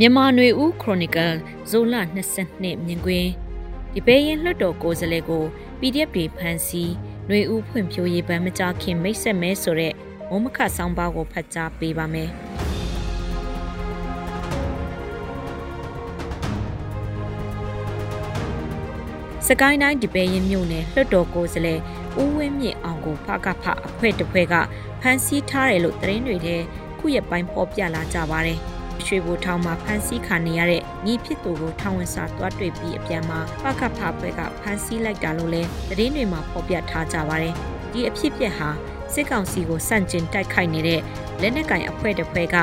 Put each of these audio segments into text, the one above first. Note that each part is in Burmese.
မြန်မာနွေဦးခရိုနီကယ်ဇိုလ22မြင်ကွင်းဒီပေးရင်လွှတ်တော်ကိုယ်စားလှယ်ကို PDF တွေဖမ်းဆီးနွေဦးဖွံ့ဖြိုးရေးဗန်းမကြခင်မိတ်ဆက်မဲဆိုတဲ့မုံမခဆောင်းပါးကိုဖတ်ကြားပေးပါမယ်စကိုင်းတိုင်းဒီပဲရင်မြို့နယ်လွှတ်တော်ကိုယ်စားလှယ်ဦးဝင်းမြင့်အောင်ကိုဖကဖအဖွဲ့တစ်ဖွဲ့ကဖမ်းဆီးထားတယ်လို့သတင်းတွေထဲခုရက်ပိုင်းပေါ်ပြလာကြပါတယ်။ ရွှေဘိုထောင်မှာဖမ်းဆီးခံနေရတဲ့ညီဖြစ်သူကိုထောင်ဝင်စာတွားတွေ့ပြီးအပြန်မှာပကဖဘက်ကဖမ်းဆီးလိုက်တာလို့လဲသတင်းတွေမှာဖော်ပြထားကြပါတယ်။ဒီအဖြစ်ပြက်ဟာစစ်ကောင်စီကိုစန့်ကျင်တိုက်ခိုက်နေတဲ့လက်နက်ကင်အဖွဲ့တစ်ဖွဲ့က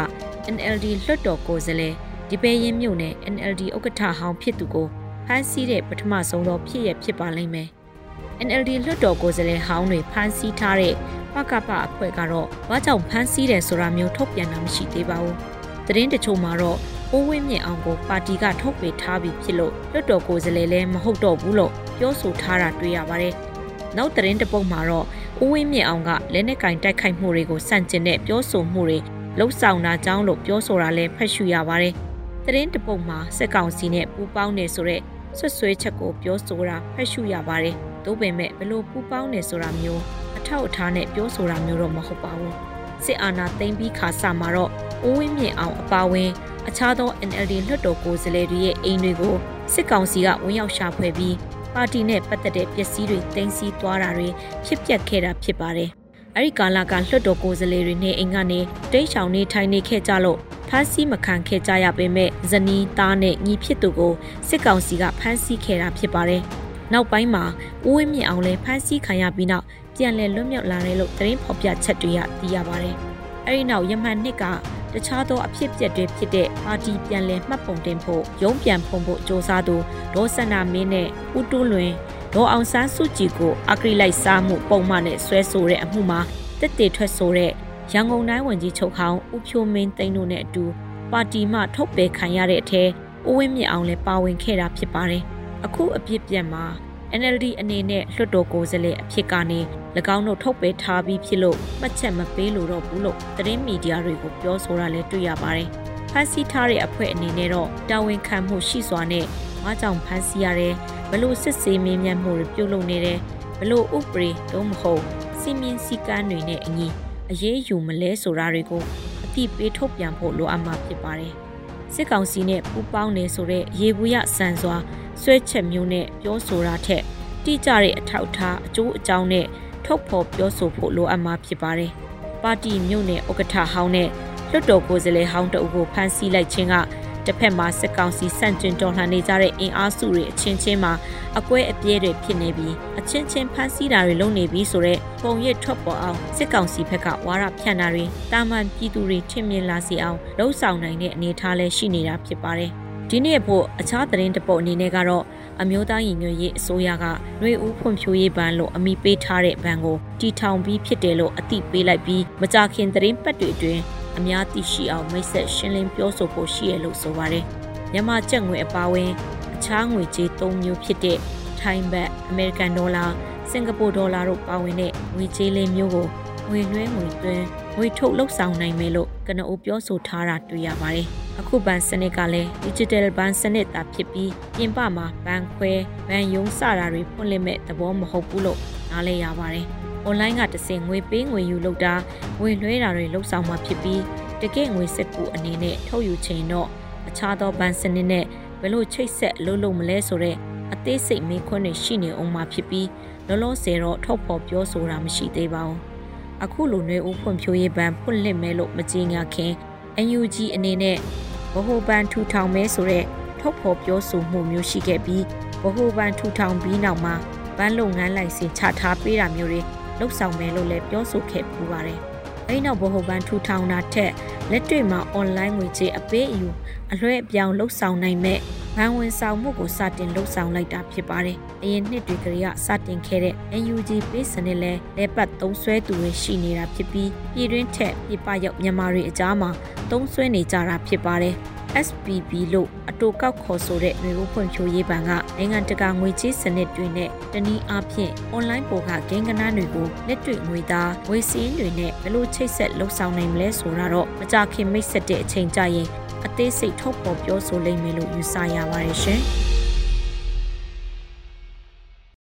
NLD လွှတ်တော်ကိုယ်စားလှယ်ဒီပဲရင်မြို့နယ် NLD ဥက္ကဋ္ဌဟောင်းဖြစ်သူကိုဖမ်းဆီးတဲ့ပထမဆုံးသောဖြစ်ရဖြစ်ပါလိမ့်မယ်။ NLD လွှတ်တော်ကိုယ်စားလှယ်ဟောင်းတွေဖမ်းဆီးထားတဲ့ပကပအဖွဲ့ကတော့ဘာကြောင့်ဖမ်းဆီးတယ်ဆိုတာမျိုးထုတ်ပြန်တာမရှိသေးပါဘူး။ သတင်းတချို့မှာတော့အိုးဝင်းမြင့်အောင်ကိုပါတီကထုတ်ပေထားပြီးဖြစ်လို့လွတ်တော်ကိုယ်စားလှယ်လည်းမဟုတ်တော့ဘူးလို့ပြောဆိုထားတာတွေ့ရပါတယ်။နောက်သတင်းတပုတ်မှာတော့အိုးဝင်းမြင့်အောင်ကလက်နက်ကင်တိုက်ခိုက်မှုတွေကိုစန့်ကျင်တဲ့ပြောဆိုမှုတွေလှုပ်ဆောင်တာကြောင်းလို့ပြောဆိုတာလည်းဖတ်ရှုရပါတယ်။သတင်းတပုတ်မှာစက်ကောင်စီနဲ့ပူးပေါင်းနေဆိုတဲ့ဆွဆွဲချက်ကိုပြောဆိုတာဖတ်ရှုရပါတယ်။သို့ပေမဲ့ဘလို့ပူးပေါင်းနေဆိုတာမျိုးအထောက်အထားနဲ့ပြောဆိုတာမျိုးတော့မဟုတ်ပါဘူး။စစ်အာဏာသိမ်းပြီးခါစမှာတော့ ဦးဝင်းမြင့်အောင်အပါဝင် အခြားသော NLD လွှတ်တော်ကိုယ်စားလှယ်တွေရဲ့အိမ်တွေကိုစစ်ကောင်စီကဝင်ရောက်ရှာဖွေပြီးပါတီနဲ့ပတ်သက်တဲ့ပစ္စည်းတွေတင်စီသွားတာတွေဖြစ်ပျက်ခဲ့တာဖြစ်ပါတယ်။အဲဒီကာလကလွှတ်တော်ကိုယ်စားလှယ်တွေနဲ့အိမ်ကနေတိတ်ချောင်နေထိုင်နေခဲ့ကြလို့ဖမ်းဆီးမခံခဲ့ကြရပေမဲ့ဇနီးသားနဲ့ညီဖြစ်သူကိုစစ်ကောင်စီကဖမ်းဆီးခဲ့တာဖြစ်ပါတယ်။နောက်ပိုင်းမှာဦးဝင်းမြင့်အောင်လည်းဖမ်းဆီးခံရပြီးနောက်ပြန်လည်လွတ်မြောက်လာတယ်လို့သတင်းဖော်ပြချက်တွေကသိရပါတယ်။အဲဒီနောက်ရမှန်နှစ်က တခြားသောအဖြစ်အပျက်တွေဖြစ်တဲ့ပါတီပြန်လည်မှတ်ပုံတင်ဖို့ရုံးပြန်ဖုံဖို့စ조사သူဒေါ်စန္ဒမင်းနဲ့ဦးတူးလွင်ဒေါ်အောင်ဆန်းစုကြည်ကိုအကရိလိုက်စားမှုပုံမှန်နဲ့ဆွဲဆိုတဲ့အမှုမှာတက်တေထွက်ဆိုတဲ့ရန်ကုန်တိုင်းဝန်ကြီးချုပ်ဟောင်းဦးဖြိုးမင်းသိန်းတို့နဲ့အတူပါတီမှထုတ်ပယ်ခံရတဲ့အထဲဦးဝင်းမြင့်အောင်လည်းပါဝင်ခဲ့တာဖြစ်ပါတယ်။အခုအပြစ်ပြက်မှာ NLD အနေနဲ့လွှတ်တော်ကိုယ်စားလှယ်အဖြစ်ကနေ၎င်းတို့ထုတ်ပေးထားပြီးဖြစ်လို့မှတ်ချက်မပေးလို့တော့ဘူးလို့သတင်းမီဒီယာတွေကိုပြောဆိုတာလည်းတွေ့ရပါတယ်။ဖန်ဆီးထားတဲ့အဖွဲ့အနေနဲ့တော့တာဝန်ခံမှုရှိစွာနဲ့ဘာကြောင့်ဖန်ဆီးရတယ်ဘလို့စစ်ဆေးမင်းမြတ်မှုတွေပြုလုပ်နေတယ်ဘလို့ဥပဒေတော့မဟုတ်စီမင်းစည်းကမ်းတွေနဲ့အညီအရေးယူမလဲဆိုတာတွေကိုအတိပေးထုတ်ပြန်ဖို့လိုအပ်မှာဖြစ်ပါတယ်။စစ်ကောင်စီနဲ့ပူးပေါင်းနေဆိုတဲ့ရေဘူးရဆန်စွာ ဆွဲချက်မျိုးနဲ့ပြောဆိုတာထက်တိကျတဲ့အထောက်အထားအကျိုးအကြောင်းနဲ့ထုတ်ဖော်ပြောဆိုဖို့လိုအပ်မှာဖြစ်ပါတယ်။ပါတီမြို့နယ်ဥက္ကဋ္ဌဟောင်းနဲ့လွှတ်တော်ကိုယ်စားလှယ်ဟောင်းတို့ကိုဖမ်းဆီးလိုက်ခြင်းကတစ်ဖက်မှာစစ်ကောင်စီစန့်ကျင်တော်လှန်နေကြတဲ့အင်အားစုတွေအချင်းချင်းမှာအကွဲအပြဲတွေဖြစ်နေပြီးအချင်းချင်းဖမ်းဆီးတာတွေလုပ်နေပြီးဆိုတော့ပုံရိပ်ထွက်ပေါ်အောင်စစ်ကောင်စီဘက်ကဝါရဖြန့်တာတွေတာမန်ပြည်သူတွေထင်မြင်လာစေအောင်လှုံ့ဆော်နိုင်တဲ့အနေအထားလည်းရှိနေတာဖြစ်ပါတယ်။ ဒီနေ့ဖို့အခြားသတင်းတပုတ်အနေနဲ့ကတော့အမျိုးသားရင်ညွှန်ရေးအစိုးရကຫນွေဦးဖွံ့ဖြိုးရေးဘဏ်လို့အမိပေးထားတဲ့ဘဏ်ကိုတီထောင်ပြီးဖြစ်တယ်လို့အသိပေးလိုက်ပြီးမကြခင်သတင်းပတ်တွေအတွင်းအများသိရှိအောင်မိတ်ဆက်ရှင်းလင်းပြောဆိုဖို့ရှိရလို့ဆိုပါတယ်။မြန်မာကျပ်ငွေအပါအဝင်အခြားငွေကြေး၃မျိုးဖြစ်တဲ့ထိုင်းဘတ်အမေရိကန်ဒေါ်လာစင်ကာပူဒေါ်လာတို့ပါဝင်တဲ့ငွေကြေးလေးမျိုးကိုငွေလွှဲငွေသွင်းငွေထုတ်လှုပ်ဆောင်နိုင်မယ်လို့ကနအူပြောဆိုထားတာတွေ့ရပါတယ်။ အခုဘဏ်စနစ်ကလည်း digital ဘဏ်စနစ်သာဖြစ်ပြီးပြင်ပမှာဘဏ်ခွဲဘဏ်ယုံစတာတွေဖွင့်လှစ်မဲ့သဘောမဟုတ်ဘူးလို့နားလည်ရပါတယ်။ online ကတစင်ငွေပေးငွေယူလုပ်တာငွေလွှဲတာတွေလုပ်ဆောင်မှာဖြစ်ပြီးတကယ့်ငွေစက်ကူအနေနဲ့ထုတ်ယူချိန်တော့အခြားသောဘဏ်စနစ်နဲ့ဘယ်လိုချိတ်ဆက်လုပ်လို့မလဲဆိုတဲ့အသေးစိတ်မေးခွန်းတွေရှိနေအောင်မှာဖြစ်ပြီးလောလောဆယ်တော့ထုတ်ဖော်ပြောဆိုတာမရှိသေးပါဘူး။အခုလိုຫນွေဦးဖွံ့ဖြိုးရေးဘဏ်ဖွင့်လှစ်မဲလို့မကြေညာခင် NUG အနေနဲ့ဗဟိုဘဏ်ထူထောင်မဲဆိုတဲ့ထုတ်ဖော်ပြောဆိုမှုမျိုးရှိခဲ့ပြီးဗဟိုဘဏ်ထူထောင်ပြီးနောက်မှာဘဏ်လုပ်ငန်းလိုင်စင်ချထားပေးတာမျိုးတွေလှုပ်ဆောင်မယ်လို့လည်းပြောဆိုခဲ့ပူပါတယ်။အဲဒီနောက်ဗဟိုဘဏ်ထူထောင်တာထက် လက်တွေ့မှာ online ငွေကြေးအပေးအယူအလွှဲအပြောင်းလှုပ်ဆောင်နိုင်မဲ့ဘဏ်ဝင်ဆောင်မှုကိုစတင်လှုပ်ဆောင်လိုက်တာဖြစ်ပါတယ်။အရင်နှစ်တွေကလေးကစတင်ခဲ့တဲ့ NUG ပေးစနစ်လဲလက်ပတ်သုံးဆွဲသူတွေရှိနေတာဖြစ်ပြီးပြည်တွင်းထက်ပြည်ပရောက်မြန်မာတွေအကြားမှာသုံးဆွဲနေကြတာဖြစ်ပါတယ်။ SPB လို့အတူကောက်ခေါ်ဆိုတဲ့မျိုးဖွံ့ဖြိုးရေးဘဏ်ကနိုင်ငံတကာငွေကြေးစနစ်တွေနဲ့တနည်းအားဖြင့် online ပေါ်ကဂိမ်းကနန်းတွေကိုလက်တွေ့ငွေသားငွေစည်းတွေနဲ့ဘယ်လိုချိတ်ဆက်လှုပ်ဆောင်နိုင်မလဲဆိုတာတော့မကြခင်မိတ်ဆက်တဲ့အချိန်ကြရင်အသေးစိတ်ထုတ်ဖော်ပြောဆိုလိမ့်မယ်လို့ယူဆရပါတယ်ရှင်။